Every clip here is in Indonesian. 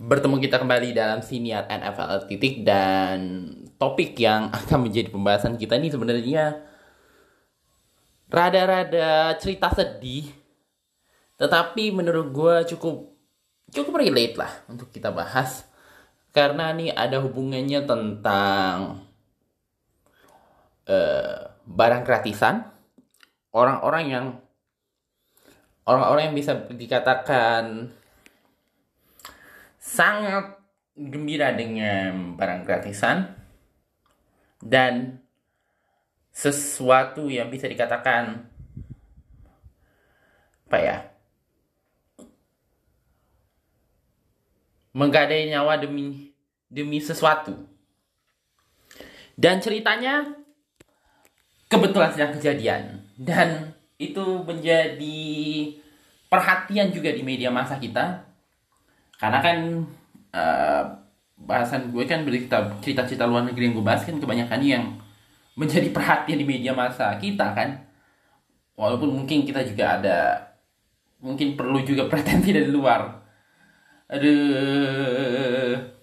Bertemu kita kembali dalam siniar NFL titik dan topik yang akan menjadi pembahasan kita ini sebenarnya rada-rada cerita sedih tetapi menurut gue cukup cukup relate lah untuk kita bahas. Karena nih ada hubungannya tentang uh, barang gratisan. Orang-orang yang orang-orang yang bisa dikatakan sangat gembira dengan barang gratisan dan sesuatu yang bisa dikatakan apa ya menggadai nyawa demi demi sesuatu. Dan ceritanya kebetulan sedang kejadian dan itu menjadi perhatian juga di media masa kita. Karena kan uh, bahasan gue kan berita cerita-cerita luar negeri yang gue bahas kan kebanyakan yang menjadi perhatian di media masa kita kan. Walaupun mungkin kita juga ada mungkin perlu juga pretensi dari luar. Aduh.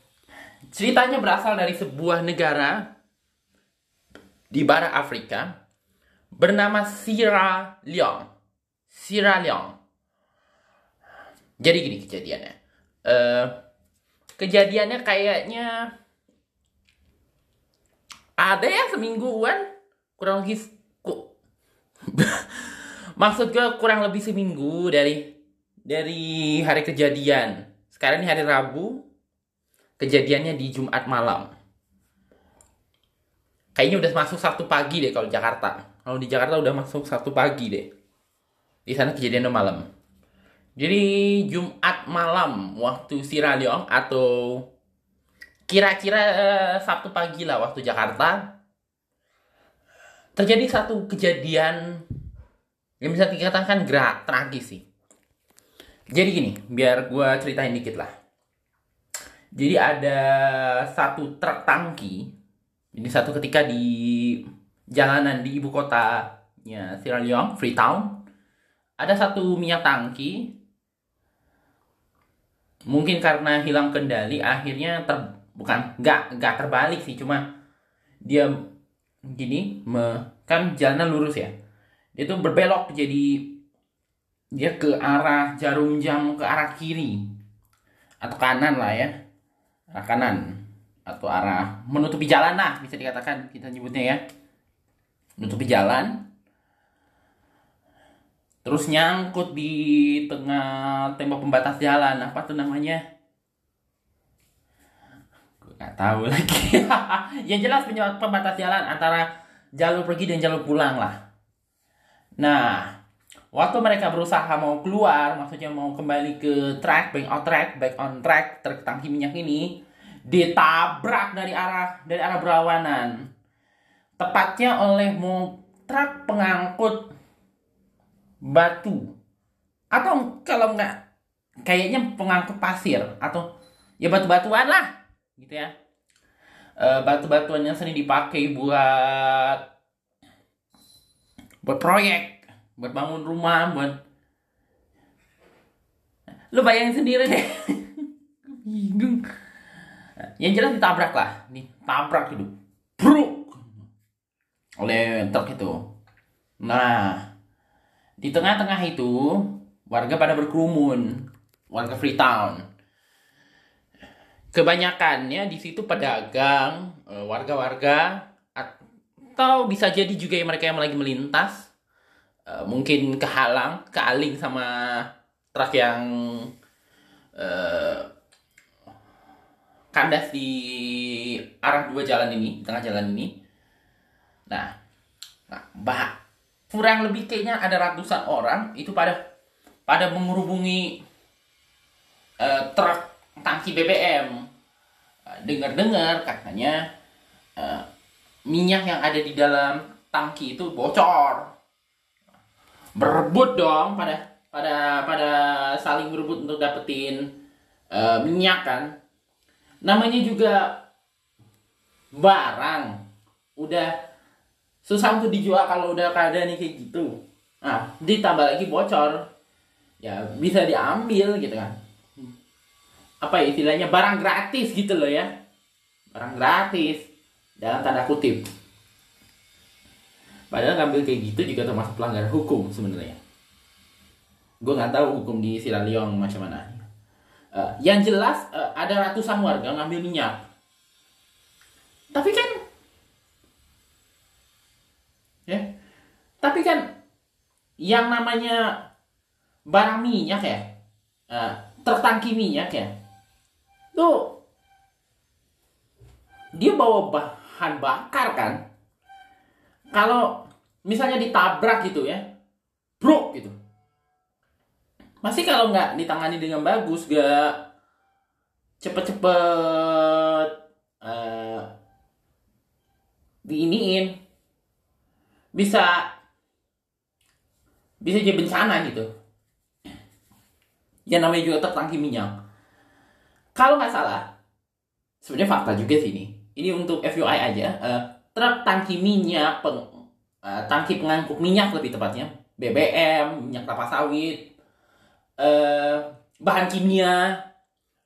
Ceritanya berasal dari sebuah negara di barat Afrika bernama Sierra Leone. Sierra Leone. Jadi gini kejadiannya. Uh, kejadiannya kayaknya ada ya semingguan kurang lebih ku, maksud gue kurang lebih seminggu dari dari hari kejadian. Sekarang ini hari Rabu kejadiannya di Jumat malam. Kayaknya udah masuk satu pagi deh kalau Jakarta kalau di Jakarta udah masuk satu pagi deh di sana kejadiannya malam jadi Jumat malam waktu Sierra Leone atau kira-kira uh, Sabtu pagi lah waktu Jakarta terjadi satu kejadian yang bisa dikatakan gerak tragis sih. Jadi gini, biar gue ceritain dikit lah. Jadi ada satu truk tangki, ini satu ketika di jalanan di ibu kotanya Sierra Leone, Freetown, ada satu minyak tangki. Mungkin karena hilang kendali akhirnya ter bukan nggak nggak terbalik sih cuma dia gini me, kan jalannya lurus ya. Dia tuh berbelok jadi dia ke arah jarum jam ke arah kiri. Atau kanan lah ya. Arah kanan. Atau arah menutupi jalan lah bisa dikatakan kita nyebutnya ya menutupi jalan terus nyangkut di tengah tembok pembatas jalan. Apa tuh namanya? Gue nggak tahu lagi. Yang jelas pembatas jalan antara jalur pergi dan jalur pulang lah. Nah waktu mereka berusaha mau keluar maksudnya mau kembali ke track back on track back on track truk tangki minyak ini ditabrak dari arah dari arah berlawanan tepatnya oleh truk pengangkut batu. Atau kalau nggak kayaknya pengangkut pasir atau ya batu-batuan lah gitu ya. E, batu-batuan yang sering dipakai buat buat proyek buat bangun rumah buat lu bayangin sendiri deh. Bingung. Yang jelas ditabrak lah ditabrak gitu bruk oleh truk itu nah di tengah-tengah itu, warga pada berkerumun, warga Freetown. Kebanyakannya di situ pedagang, eh, warga-warga, atau bisa jadi juga mereka yang lagi melintas, eh, mungkin kehalang, kealing sama truk yang uh, kandas di arah dua jalan ini, tengah jalan ini. Nah, nah bah kurang lebih kayaknya ada ratusan orang itu pada pada menghubungi uh, truk tangki BBM. Uh, Dengar-dengar katanya uh, minyak yang ada di dalam tangki itu bocor. Berebut dong pada pada pada saling berebut untuk dapetin uh, minyak kan. Namanya juga barang udah susah untuk dijual kalau udah keadaan kayak gitu. Nah ditambah lagi bocor. Ya bisa diambil gitu kan. Apa ya istilahnya? Barang gratis gitu loh ya. Barang gratis. Dalam tanda kutip. Padahal ngambil kayak gitu juga termasuk pelanggaran hukum sebenarnya. Gue nggak tahu hukum di Sierra Leone macam mana. Uh, yang jelas uh, ada ratusan warga ngambil minyak. Tapi kan ya tapi kan yang namanya barang minyak ya uh, tertangki minyak ya tuh dia bawa bahan bakar kan. Kalau misalnya ditabrak gitu ya bro gitu. Masih kalau nggak ditangani dengan bagus gak cepet-cepet uh, diiniin. Bisa bisa jadi bencana gitu yang namanya juga tertangki minyak. Kalau nggak salah, sebenarnya fakta juga sih ini. Ini untuk FYI aja. Uh, truk tangki minyak, peng, uh, tangki pengangkut minyak lebih tepatnya, BBM, minyak kelapa sawit, uh, bahan kimia,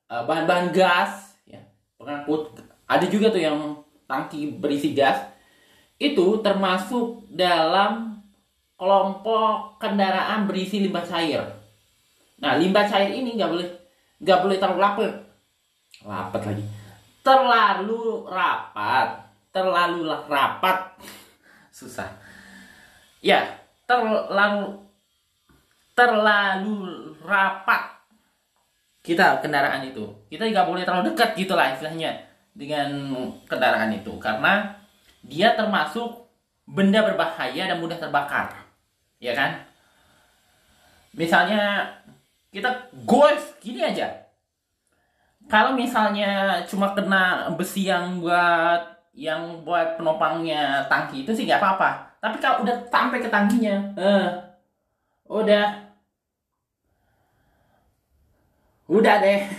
uh, bahan-bahan gas, ya, pengangkut. Ada juga tuh yang tangki berisi gas. Itu termasuk dalam kelompok kendaraan berisi limbah cair Nah, limbah cair ini nggak boleh nggak boleh terlalu rapat. Rapat lagi. Terlalu rapat. Terlalu rapat. Susah. Ya, terlalu terlalu rapat kita kendaraan itu. Kita nggak boleh terlalu dekat gitulah istilahnya dengan kendaraan itu karena dia termasuk benda berbahaya dan mudah terbakar. Ya kan? Misalnya kita golf gini aja. Kalau misalnya cuma kena besi yang buat yang buat penopangnya tangki itu sih nggak apa-apa. Tapi kalau udah sampai ke tangkinya eh udah. Udah deh.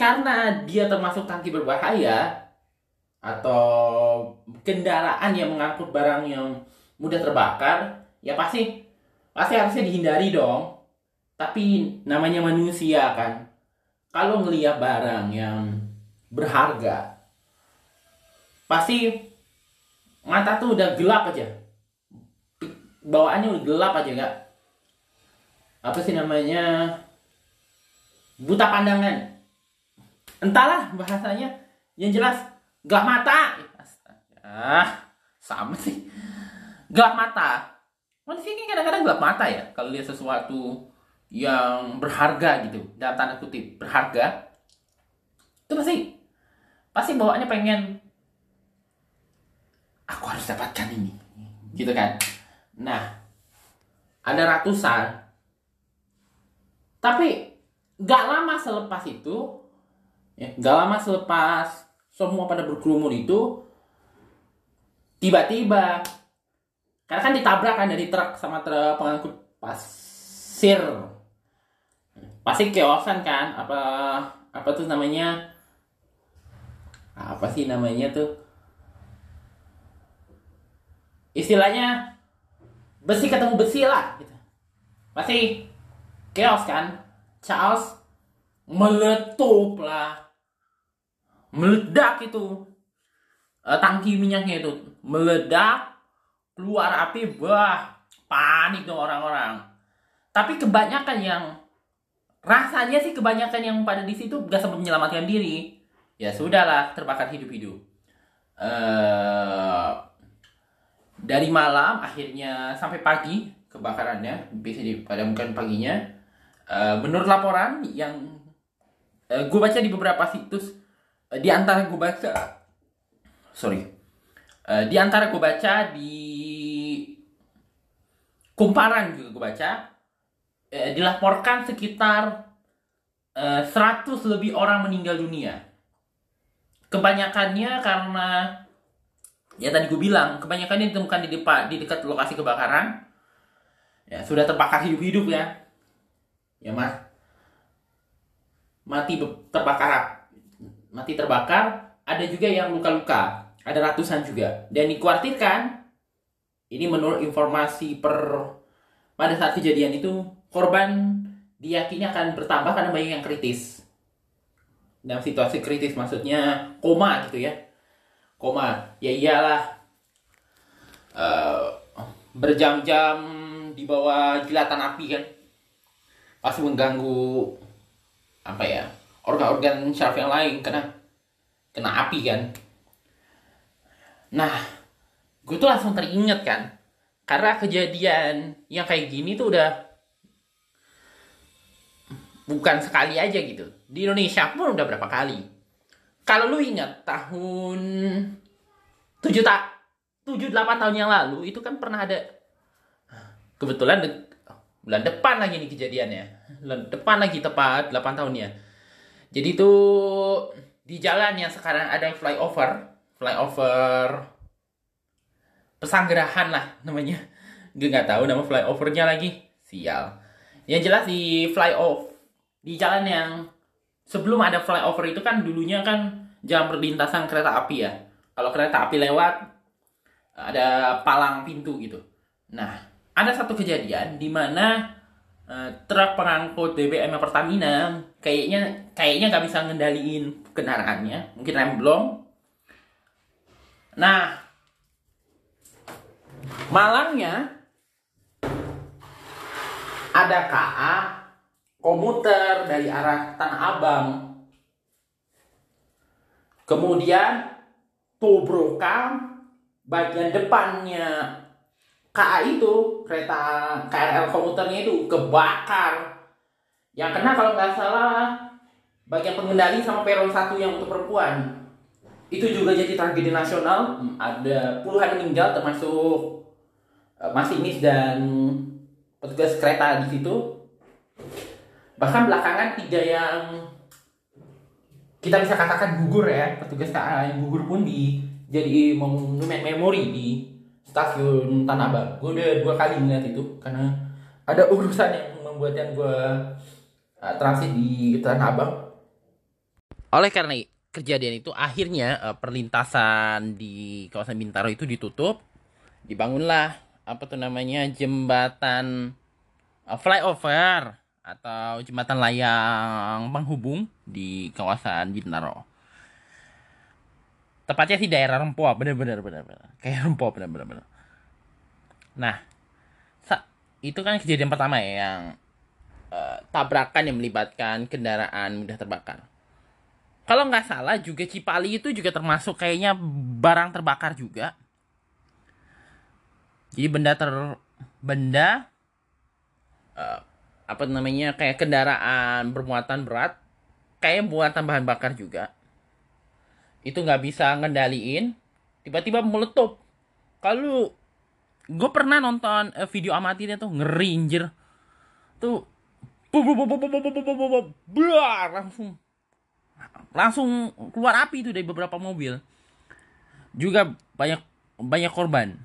Karena dia termasuk tangki berbahaya atau kendaraan yang mengangkut barang yang mudah terbakar ya pasti pasti harusnya dihindari dong. Tapi namanya manusia kan kalau ngeliat barang yang berharga pasti mata tuh udah gelap aja. Bawaannya udah gelap aja nggak apa sih namanya? Buta pandangan. Entahlah bahasanya. Yang jelas gelap mata. Ah sama sih. Gelap mata. Manusia ini kadang-kadang gelap mata ya kalau lihat sesuatu yang berharga gitu dalam tanda kutip berharga. Itu pasti pasti bawaannya pengen aku harus dapatkan ini. Gitu kan. Nah ada ratusan. Tapi gak lama selepas itu ya gak lama selepas semua pada berkerumun itu tiba-tiba karena kan ditabrak kan dari truk sama truk pengangkut pasir. Pasti keosan kan? Apa apa tuh namanya? Apa sih namanya tuh? Istilahnya besi ketemu besi lah gitu. Pasti chaos kan? Chaos meletup lah. Meledak itu. Uh, tangki minyaknya itu meledak keluar api, wah panik dong orang-orang. Tapi kebanyakan yang rasanya sih kebanyakan yang pada di situ gak sempat menyelamatkan diri. Ya sudahlah, terbakar hidup-hidup. Uh, dari malam akhirnya sampai pagi kebakarannya bisa dipadamkan paginya. Uh, menurut laporan yang uh, gue baca di beberapa situs, di antara gue baca, sorry, uh, di antara gue baca di kumparan juga gue baca eh, dilaporkan sekitar eh, 100 lebih orang meninggal dunia. Kebanyakannya karena ya tadi gue bilang kebanyakannya ditemukan di depan di dekat lokasi kebakaran. Ya sudah terbakar hidup-hidup ya. Ya mas. Mati terbakar mati terbakar ada juga yang luka-luka ada ratusan juga. Dan dikhawatirkan ini menurut informasi per pada saat kejadian itu korban diyakini akan bertambah karena banyak yang kritis. Dalam situasi kritis maksudnya koma gitu ya. Koma. Ya iyalah uh, berjam-jam di bawah jilatan api kan. Pasti mengganggu apa ya organ-organ syaraf yang lain karena kena api kan. Nah gue tuh langsung teringat kan karena kejadian yang kayak gini tuh udah bukan sekali aja gitu. Di Indonesia pun udah berapa kali. Kalau lu ingat tahun 7 tak 7 8 tahun yang lalu itu kan pernah ada kebetulan de, bulan depan lagi nih kejadiannya. Bulan depan lagi tepat 8 tahunnya jadi itu di jalan yang sekarang ada flyover flyover pesanggerahan lah namanya. Gue nggak tahu nama flyovernya lagi. Sial. Yang jelas di flyover di jalan yang sebelum ada flyover itu kan dulunya kan jalan perlintasan kereta api ya. Kalau kereta api lewat ada palang pintu gitu. Nah ada satu kejadian di mana uh, truk pengangkut BBM Pertamina kayaknya kayaknya nggak bisa ngendaliin kendaraannya. Mungkin rem blong nah Malangnya ada KA komuter dari arah Tanah Abang. Kemudian tubrokan bagian depannya KA itu kereta KRL komuternya itu kebakar. Yang kena kalau nggak salah bagian pengendali sama peron satu yang untuk perempuan. Itu juga jadi tragedi nasional. Ada puluhan meninggal termasuk Eh, masinis dan petugas kereta di situ bahkan belakangan tiga yang kita bisa katakan gugur ya petugas KA yang gugur pun di jadi monumen memori di stasiun Tanah Abang gue udah dua kali melihat itu karena ada urusan yang membuatnya gue uh, transit di Tanah Abang oleh karena kejadian itu akhirnya uh, perlintasan di kawasan Bintaro itu ditutup dibangunlah apa tuh namanya jembatan uh, flyover atau jembatan layang penghubung di kawasan Bintaro. Tepatnya sih daerah Rempoa, bener-bener bener-bener kayak Rempoa bener-bener. Nah, itu kan kejadian pertama ya yang uh, tabrakan yang melibatkan kendaraan mudah terbakar. Kalau nggak salah juga Cipali itu juga termasuk kayaknya barang terbakar juga jadi benda ter benda uh, apa namanya kayak kendaraan bermuatan berat kayak buatan bahan bakar juga itu nggak bisa ngendaliin tiba-tiba meletup kalau gue pernah nonton uh, video amatirnya tuh ngeri injir tuh langsung langsung keluar api itu dari beberapa mobil juga banyak banyak korban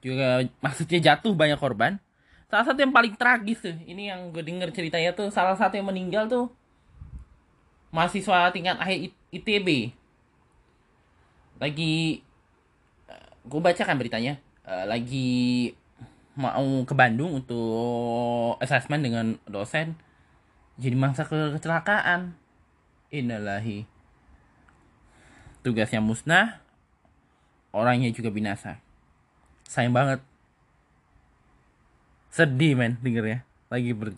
juga maksudnya jatuh banyak korban salah satu yang paling tragis tuh ini yang gue denger ceritanya tuh salah satu yang meninggal tuh mahasiswa tingkat akhir ITB lagi eh, gue baca kan beritanya. Uh, lagi mau ke Bandung untuk assessment dengan dosen jadi mangsa ke kecelakaan. Innalahi tugasnya musnah orangnya juga binasa. Sayang banget. Sedih men denger ya. Lagi ber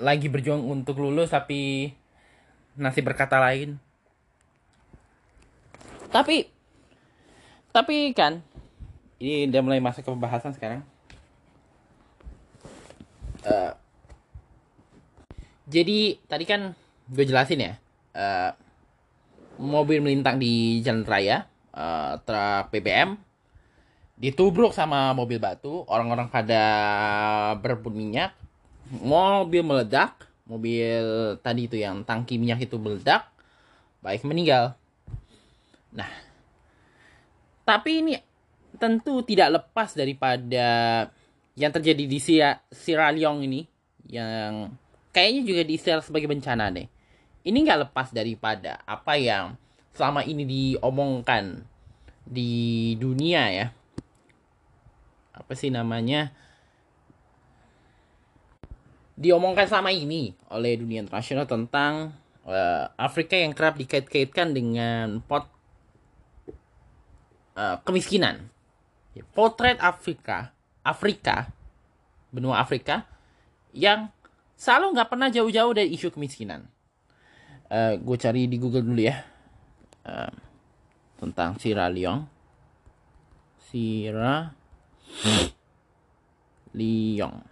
lagi berjuang untuk lulus tapi nasib berkata lain tapi tapi kan ini udah mulai masuk ke pembahasan sekarang. Uh, jadi tadi kan gue jelasin ya uh, mobil melintang di jalan raya uh, truk BBM ditubruk sama mobil batu orang-orang pada berebut minyak mobil meledak mobil tadi itu yang tangki minyak itu meledak baik meninggal nah tapi ini tentu tidak lepas daripada yang terjadi di Sierra Leone ini yang kayaknya juga diistilah sebagai bencana deh. Ini nggak lepas daripada apa yang selama ini diomongkan di dunia ya. Apa sih namanya? Diomongkan selama ini oleh dunia internasional tentang uh, Afrika yang kerap dikait-kaitkan dengan pot uh, kemiskinan. Ya, potret Afrika, Afrika, benua Afrika yang selalu nggak pernah jauh-jauh dari isu kemiskinan. Uh, gue cari di Google dulu ya uh, tentang Sierra Leone. Sierra Leone.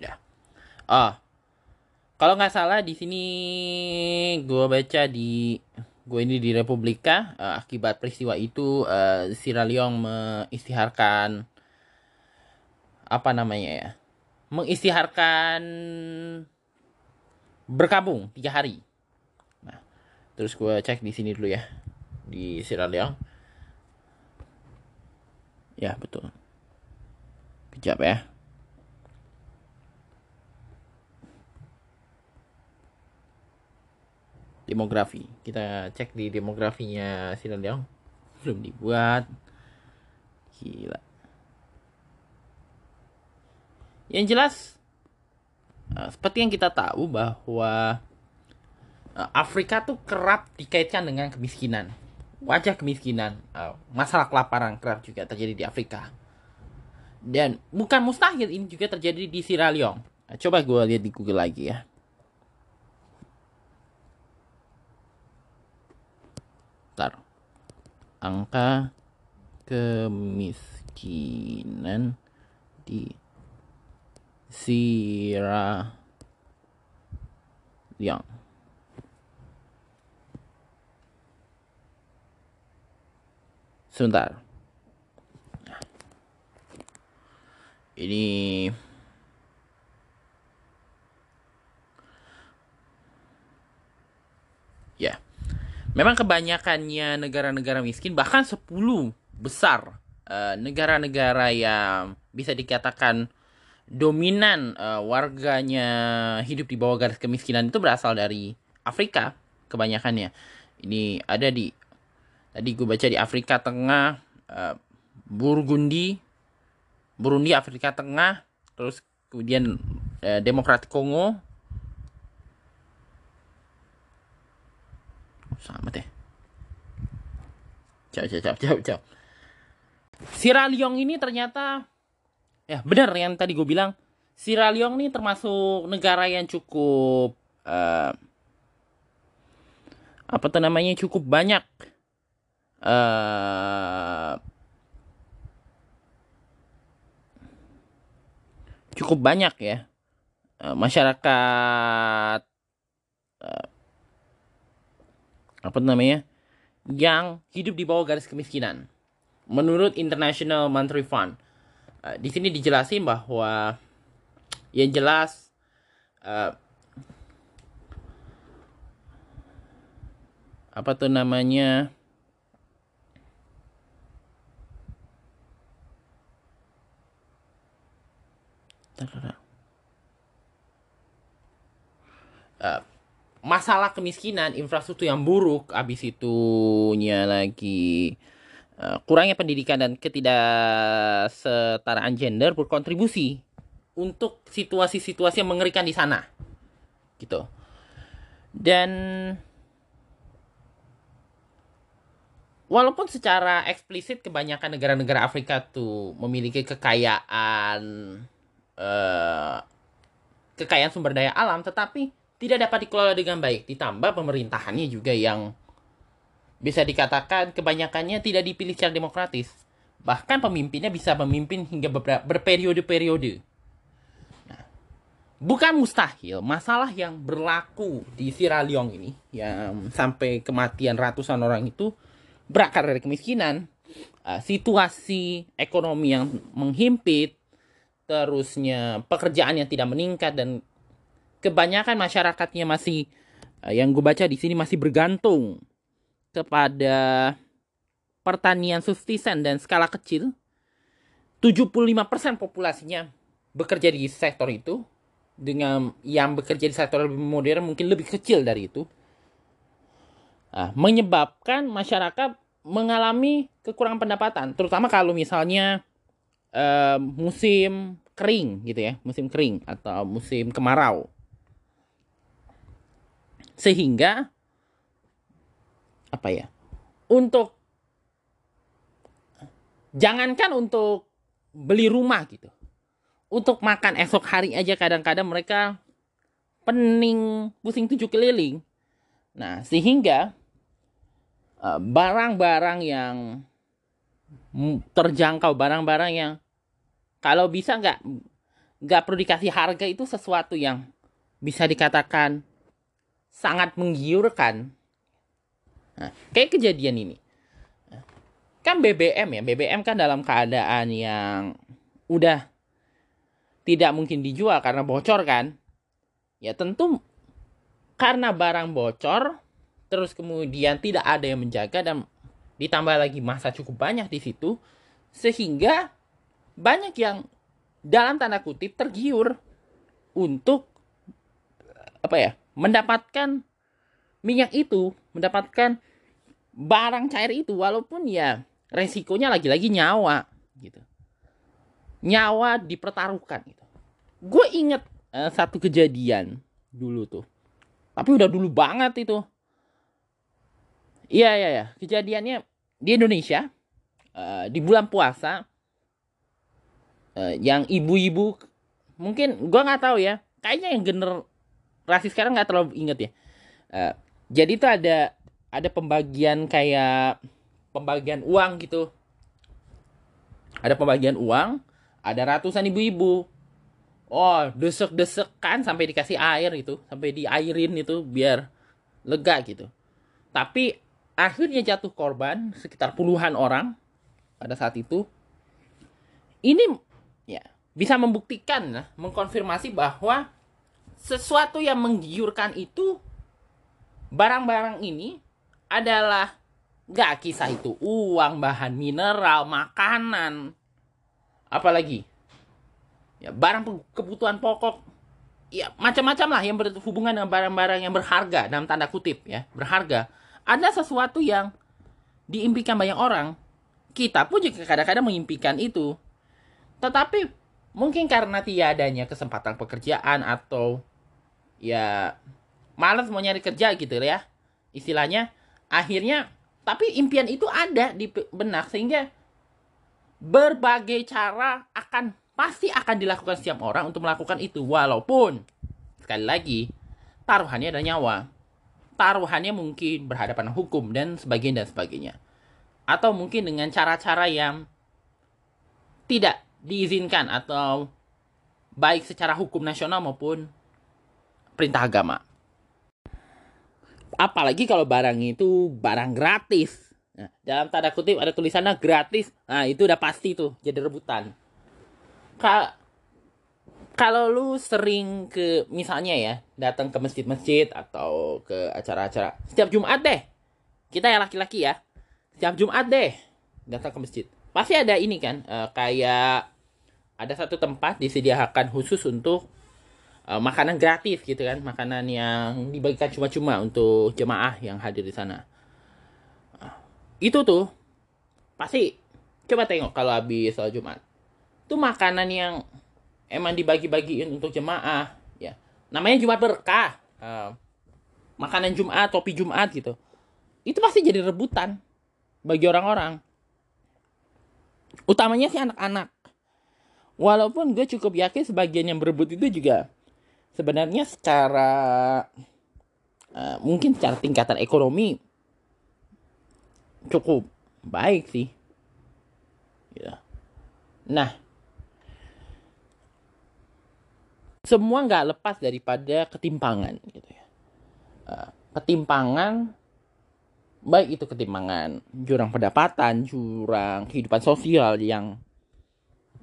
Ya. Ah, kalau nggak salah di sini gue baca di gue ini di Republika uh, akibat peristiwa itu uh, Sierra Leone mengistiharkan apa namanya ya mengistiharkan berkabung tiga hari. Nah terus gue cek di sini dulu ya di Sierra Leone ya betul. Kejap ya demografi. Kita cek di demografinya Sierra Leone. Belum dibuat. Gila. Yang jelas, uh, seperti yang kita tahu bahwa uh, Afrika tuh kerap dikaitkan dengan kemiskinan. Wajah kemiskinan, uh, masalah kelaparan kerap juga terjadi di Afrika. Dan bukan mustahil ini juga terjadi di Sierra Leone. Coba gue lihat di Google lagi ya. Angka kemiskinan di Leone. Sebentar. Ini ya. Yeah. Memang kebanyakannya negara-negara miskin bahkan 10 besar eh, negara-negara uh, yang bisa dikatakan dominan uh, warganya hidup di bawah garis kemiskinan itu berasal dari Afrika kebanyakannya. Ini ada di tadi gue baca di Afrika Tengah, uh, Burgundi, Burundi Afrika Tengah, terus kemudian uh, Demokratik Kongo, sama deh. Jauh, jauh, jauh, jauh, jauh. Sierra Leone ini ternyata ya benar yang tadi gue bilang Sierra Leone ini termasuk negara yang cukup uh, apa tuh namanya cukup banyak uh, cukup banyak ya uh, masyarakat apa namanya? Yang hidup di bawah garis kemiskinan. Menurut International Monetary Fund, uh, di sini dijelasin bahwa yang jelas uh, apa tuh namanya? Uh, masalah kemiskinan, infrastruktur yang buruk, habis itunya lagi uh, kurangnya pendidikan dan ketidaksetaraan gender berkontribusi untuk situasi-situasi yang mengerikan di sana. Gitu. Dan walaupun secara eksplisit kebanyakan negara-negara Afrika tuh memiliki kekayaan uh, kekayaan sumber daya alam, tetapi tidak dapat dikelola dengan baik. Ditambah pemerintahannya juga yang bisa dikatakan kebanyakannya tidak dipilih secara demokratis. Bahkan pemimpinnya bisa memimpin hingga berperiode-periode. Nah, bukan mustahil masalah yang berlaku di Sierra Leone ini yang sampai kematian ratusan orang itu berakar dari kemiskinan, uh, situasi ekonomi yang menghimpit, terusnya pekerjaan yang tidak meningkat dan kebanyakan masyarakatnya masih uh, yang gue baca di sini masih bergantung kepada pertanian subsisten dan skala kecil. 75% populasinya bekerja di sektor itu dengan yang bekerja di sektor lebih modern mungkin lebih kecil dari itu. uh, menyebabkan masyarakat mengalami kekurangan pendapatan, terutama kalau misalnya uh, musim kering gitu ya, musim kering atau musim kemarau. Sehingga apa ya? Untuk jangankan untuk beli rumah gitu. Untuk makan esok hari aja kadang-kadang mereka pening pusing tujuh keliling. Nah, sehingga eh, barang-barang yang terjangkau, barang-barang yang kalau bisa nggak nggak perlu dikasih harga itu sesuatu yang bisa dikatakan sangat menggiurkan. Nah, kayak kejadian ini. Kan BBM ya, BBM kan dalam keadaan yang udah tidak mungkin dijual karena bocor kan. Ya tentu karena barang bocor, terus kemudian tidak ada yang menjaga dan ditambah lagi masa cukup banyak di situ, sehingga banyak yang dalam tanda kutip tergiur untuk apa ya mendapatkan minyak itu, mendapatkan barang cair itu, walaupun ya resikonya lagi-lagi nyawa gitu, nyawa dipertaruhkan gitu. Gue inget uh, satu kejadian dulu tuh tapi udah dulu banget itu. Iya, iya, iya. Kejadiannya di Indonesia, uh, di bulan puasa, uh, yang ibu-ibu, mungkin gue nggak tahu ya. Kayaknya yang generasi sekarang nggak terlalu inget ya. Uh, jadi itu ada ada pembagian kayak pembagian uang gitu. Ada pembagian uang, ada ratusan ibu-ibu oh desek-desek kan sampai dikasih air itu sampai diairin itu biar lega gitu tapi akhirnya jatuh korban sekitar puluhan orang pada saat itu ini ya bisa membuktikan mengkonfirmasi bahwa sesuatu yang menggiurkan itu barang-barang ini adalah gak kisah itu uang bahan mineral makanan. Apalagi ya barang kebutuhan pokok. Ya macam-macam lah yang berhubungan dengan barang-barang yang berharga dalam tanda kutip ya berharga. Ada sesuatu yang diimpikan banyak orang kita pun juga kadang-kadang mengimpikan itu. Tetapi mungkin karena tiadanya kesempatan pekerjaan atau ya malas mau nyari kerja gitu ya. Istilahnya akhirnya tapi impian itu ada di benak sehingga berbagai cara akan pasti akan dilakukan setiap orang untuk melakukan itu. Walaupun sekali lagi taruhannya ada nyawa. Taruhannya mungkin berhadapan hukum dan sebagainya dan sebagainya. Atau mungkin dengan cara-cara yang tidak diizinkan atau baik secara hukum nasional maupun perintah agama. Apalagi kalau barang itu barang gratis. Nah, dalam tanda kutip ada tulisannya gratis. Nah itu udah pasti tuh jadi rebutan. Ka kalau lu sering ke misalnya ya datang ke masjid-masjid atau ke acara-acara setiap Jumat deh. Kita ya laki-laki ya. Setiap Jumat deh datang ke masjid. Pasti ada ini kan uh, kayak ada satu tempat disediakan khusus untuk uh, makanan gratis gitu kan makanan yang dibagikan cuma-cuma untuk jemaah yang hadir di sana. Uh, itu tuh pasti coba tengok kalau habis sholat Jumat. Itu makanan yang emang dibagi-bagiin untuk jemaah ya. Namanya Jumat berkah. Uh, makanan Jumat topi Jumat gitu. Itu pasti jadi rebutan bagi orang-orang. Utamanya sih anak-anak. Walaupun gue cukup yakin sebagian yang berebut itu juga sebenarnya secara uh, mungkin secara tingkatan ekonomi cukup baik sih. Ya. nah semua nggak lepas daripada ketimpangan gitu ya. Uh, ketimpangan baik itu ketimpangan jurang pendapatan jurang kehidupan sosial yang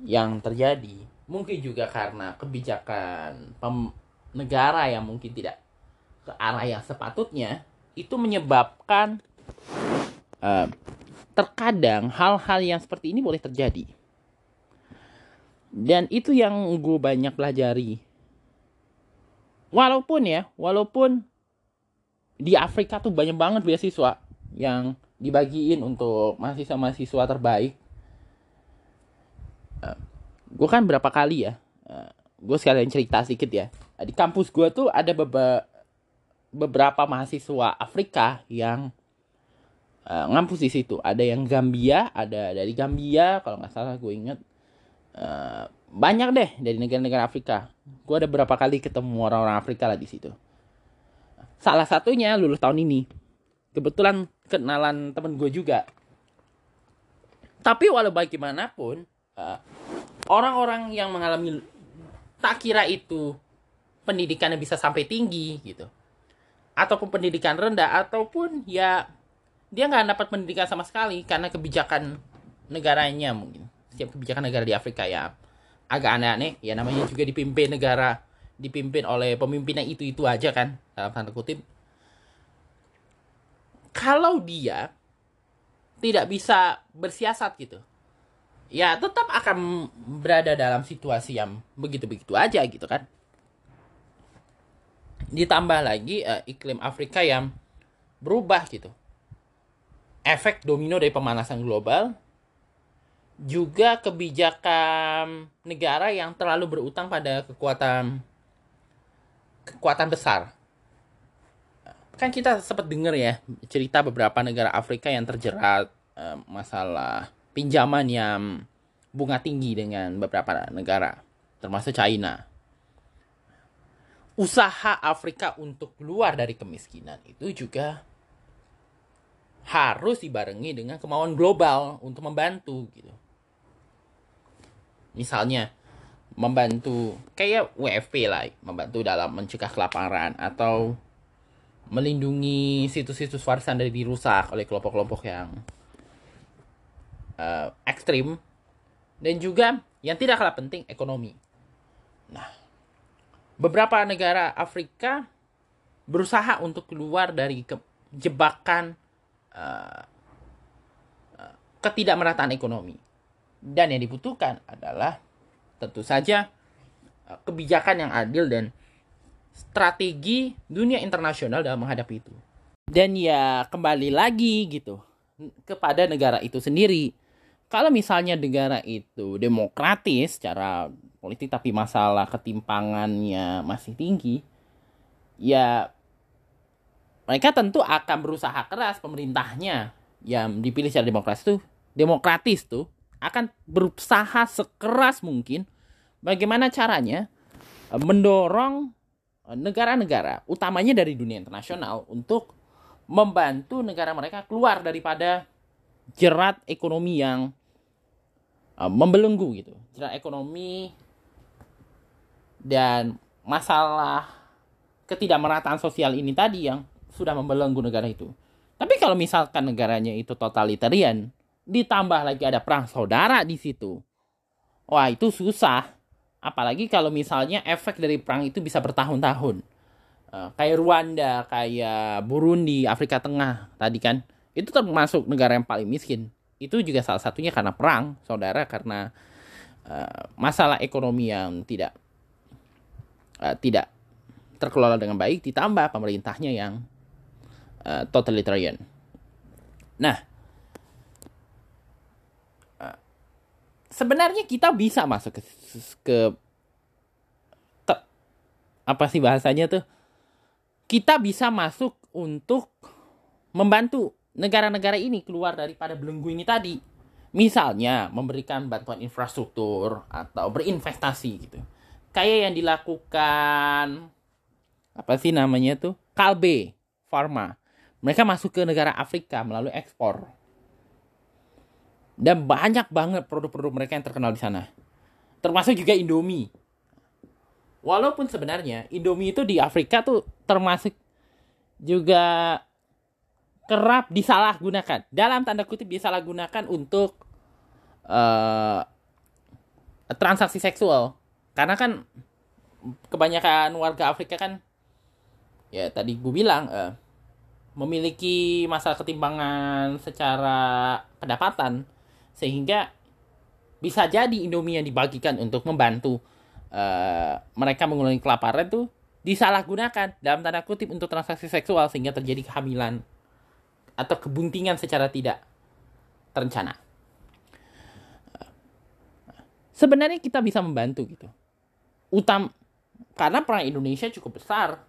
yang terjadi mungkin juga karena kebijakan pem negara yang mungkin tidak ke arah yang sepatutnya itu menyebabkan uh, terkadang hal-hal yang seperti ini boleh terjadi dan itu yang gue banyak pelajari walaupun ya walaupun di Afrika tuh banyak banget beasiswa yang dibagiin untuk mahasiswa-mahasiswa terbaik. Uh, gue kan berapa kali ya, uh, gue sekalian cerita sedikit ya. Di kampus gue tuh ada beberapa mahasiswa Afrika yang uh, ngampus di situ. Ada yang Gambia, ada dari Gambia kalau nggak salah gue inget. Uh, banyak deh dari negara-negara Afrika. Gue ada berapa kali ketemu orang-orang Afrika lah di situ. Salah satunya lulus tahun ini. Kebetulan kenalan temen gue juga. Tapi walau bagaimanapun, orang-orang yang mengalami tak kira itu pendidikannya bisa sampai tinggi gitu. Ataupun pendidikan rendah ataupun ya dia nggak dapat pendidikan sama sekali karena kebijakan negaranya mungkin. Setiap kebijakan negara di Afrika ya agak aneh-aneh. Ya namanya juga dipimpin negara dipimpin oleh pemimpinnya itu itu aja kan dalam tanda kutip. Kalau dia tidak bisa bersiasat gitu ya tetap akan berada dalam situasi yang begitu-begitu aja gitu kan. Ditambah lagi uh, iklim Afrika yang berubah gitu. Efek domino dari pemanasan global. Juga kebijakan negara yang terlalu berutang pada kekuatan kekuatan besar. Kan kita sempat dengar ya cerita beberapa negara Afrika yang terjerat uh, masalah pinjaman yang bunga tinggi dengan beberapa negara termasuk China usaha Afrika untuk keluar dari kemiskinan itu juga harus dibarengi dengan kemauan global untuk membantu gitu. Misalnya membantu kayak WFP lah, membantu dalam mencegah kelaparan atau melindungi situs-situs warisan dari dirusak oleh kelompok-kelompok yang uh, ekstrim dan juga yang tidak kalah penting ekonomi. Nah, beberapa negara Afrika berusaha untuk keluar dari jebakan uh, uh, ketidakmerataan ekonomi. Dan yang dibutuhkan adalah tentu saja kebijakan yang adil dan strategi dunia internasional dalam menghadapi itu. Dan ya kembali lagi gitu kepada negara itu sendiri. Kalau misalnya negara itu demokratis secara politik tapi masalah ketimpangannya masih tinggi ya mereka tentu akan berusaha keras pemerintahnya. Yang dipilih secara demokratis tuh demokratis tuh akan berusaha sekeras mungkin bagaimana caranya e, mendorong e, negara-negara utamanya dari dunia internasional untuk membantu negara mereka keluar daripada jerat ekonomi yang e, membelenggu gitu jerat ekonomi dan masalah ketidakmerataan sosial ini tadi yang sudah membelenggu negara itu. Tapi kalau misalkan negaranya itu totalitarian, ditambah lagi ada perang saudara di situ. Wah, itu susah. Apalagi kalau misalnya efek dari perang itu bisa bertahun-tahun. Uh, kayak Rwanda, kayak Burundi, Afrika Tengah tadi kan. Itu termasuk negara yang paling miskin. Itu juga salah satunya karena perang saudara, karena uh, masalah ekonomi yang tidak uh, tidak terkelola dengan baik ditambah pemerintahnya yang uh, totalitarian. Nah, uh, sebenarnya kita bisa masuk ke, ke ke apa sih bahasanya tuh? Kita bisa masuk untuk membantu negara-negara ini keluar daripada belenggu ini tadi. Misalnya memberikan bantuan infrastruktur atau berinvestasi gitu kayak yang dilakukan apa sih namanya tuh Kalbe Pharma. Mereka masuk ke negara Afrika melalui ekspor. Dan banyak banget produk-produk mereka yang terkenal di sana. Termasuk juga Indomie. Walaupun sebenarnya Indomie itu di Afrika tuh termasuk juga kerap disalahgunakan. Dalam tanda kutip disalahgunakan untuk uh, transaksi seksual. Karena kan kebanyakan warga Afrika kan ya tadi gue bilang uh, memiliki masalah ketimbangan secara pendapatan sehingga bisa jadi Indomie yang dibagikan untuk membantu uh, mereka mengurangi kelaparan tuh disalahgunakan. Dalam tanda kutip untuk transaksi seksual sehingga terjadi kehamilan atau kebuntingan secara tidak terencana. Sebenarnya kita bisa membantu gitu. Utam karena perang Indonesia cukup besar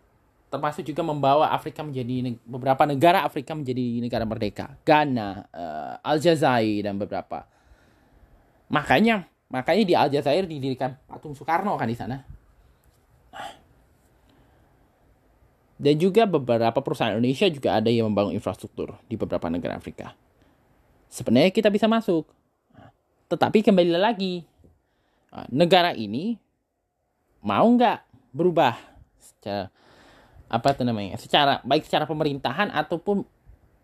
termasuk juga membawa Afrika menjadi beberapa negara Afrika menjadi negara merdeka Ghana, uh, Aljazair dan beberapa makanya makanya di Aljazair didirikan patung Soekarno kan di sana dan juga beberapa perusahaan Indonesia juga ada yang membangun infrastruktur di beberapa negara Afrika. Sebenarnya kita bisa masuk. Tetapi kembali lagi negara ini mau nggak berubah secara apa itu namanya secara baik secara pemerintahan ataupun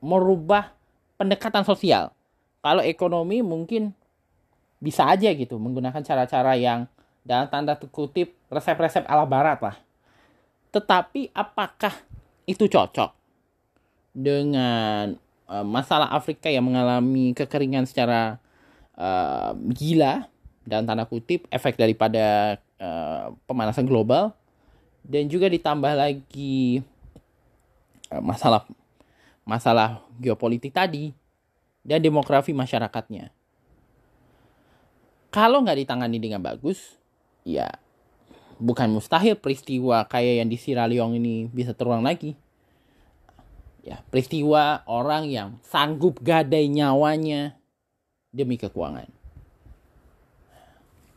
merubah pendekatan sosial. Kalau ekonomi mungkin bisa aja gitu menggunakan cara-cara yang dalam tanda kutip resep-resep ala barat lah tetapi apakah itu cocok dengan uh, masalah Afrika yang mengalami kekeringan secara uh, gila dan tanda kutip efek daripada uh, pemanasan global dan juga ditambah lagi uh, masalah masalah geopolitik tadi dan demografi masyarakatnya. Kalau nggak ditangani dengan bagus, ya bukan mustahil peristiwa kayak yang di Sierra ini bisa terulang lagi. Ya, peristiwa orang yang sanggup gadai nyawanya demi keuangan.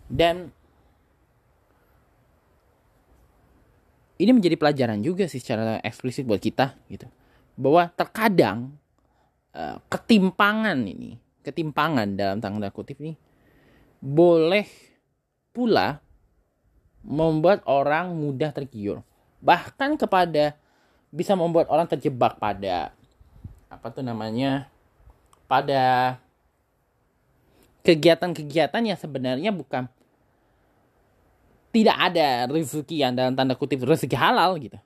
Dan ini menjadi pelajaran juga sih secara eksplisit buat kita gitu bahwa terkadang uh, ketimpangan ini ketimpangan dalam tanda kutip ini boleh pula membuat orang mudah tergiur bahkan kepada bisa membuat orang terjebak pada apa tuh namanya pada kegiatan-kegiatan yang sebenarnya bukan tidak ada rezeki yang dalam tanda kutip rezeki halal gitu.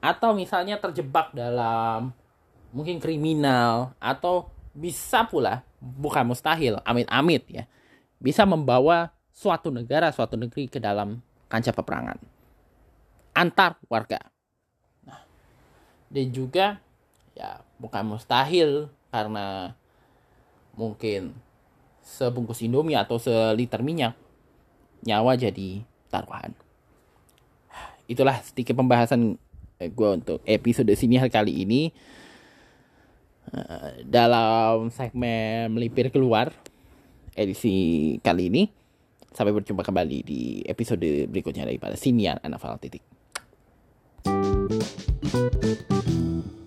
Atau misalnya terjebak dalam mungkin kriminal atau bisa pula bukan mustahil, amit-amit ya. Bisa membawa suatu negara, suatu negeri ke dalam kancah peperangan antar warga. Nah, dan juga ya bukan mustahil karena mungkin sebungkus Indomie atau seliter minyak nyawa jadi taruhan. Itulah sedikit pembahasan eh, gue untuk episode sini kali ini. Uh, dalam segmen melipir keluar edisi kali ini. Sampai berjumpa kembali di episode berikutnya daripada Sinian Anak Titik. thank you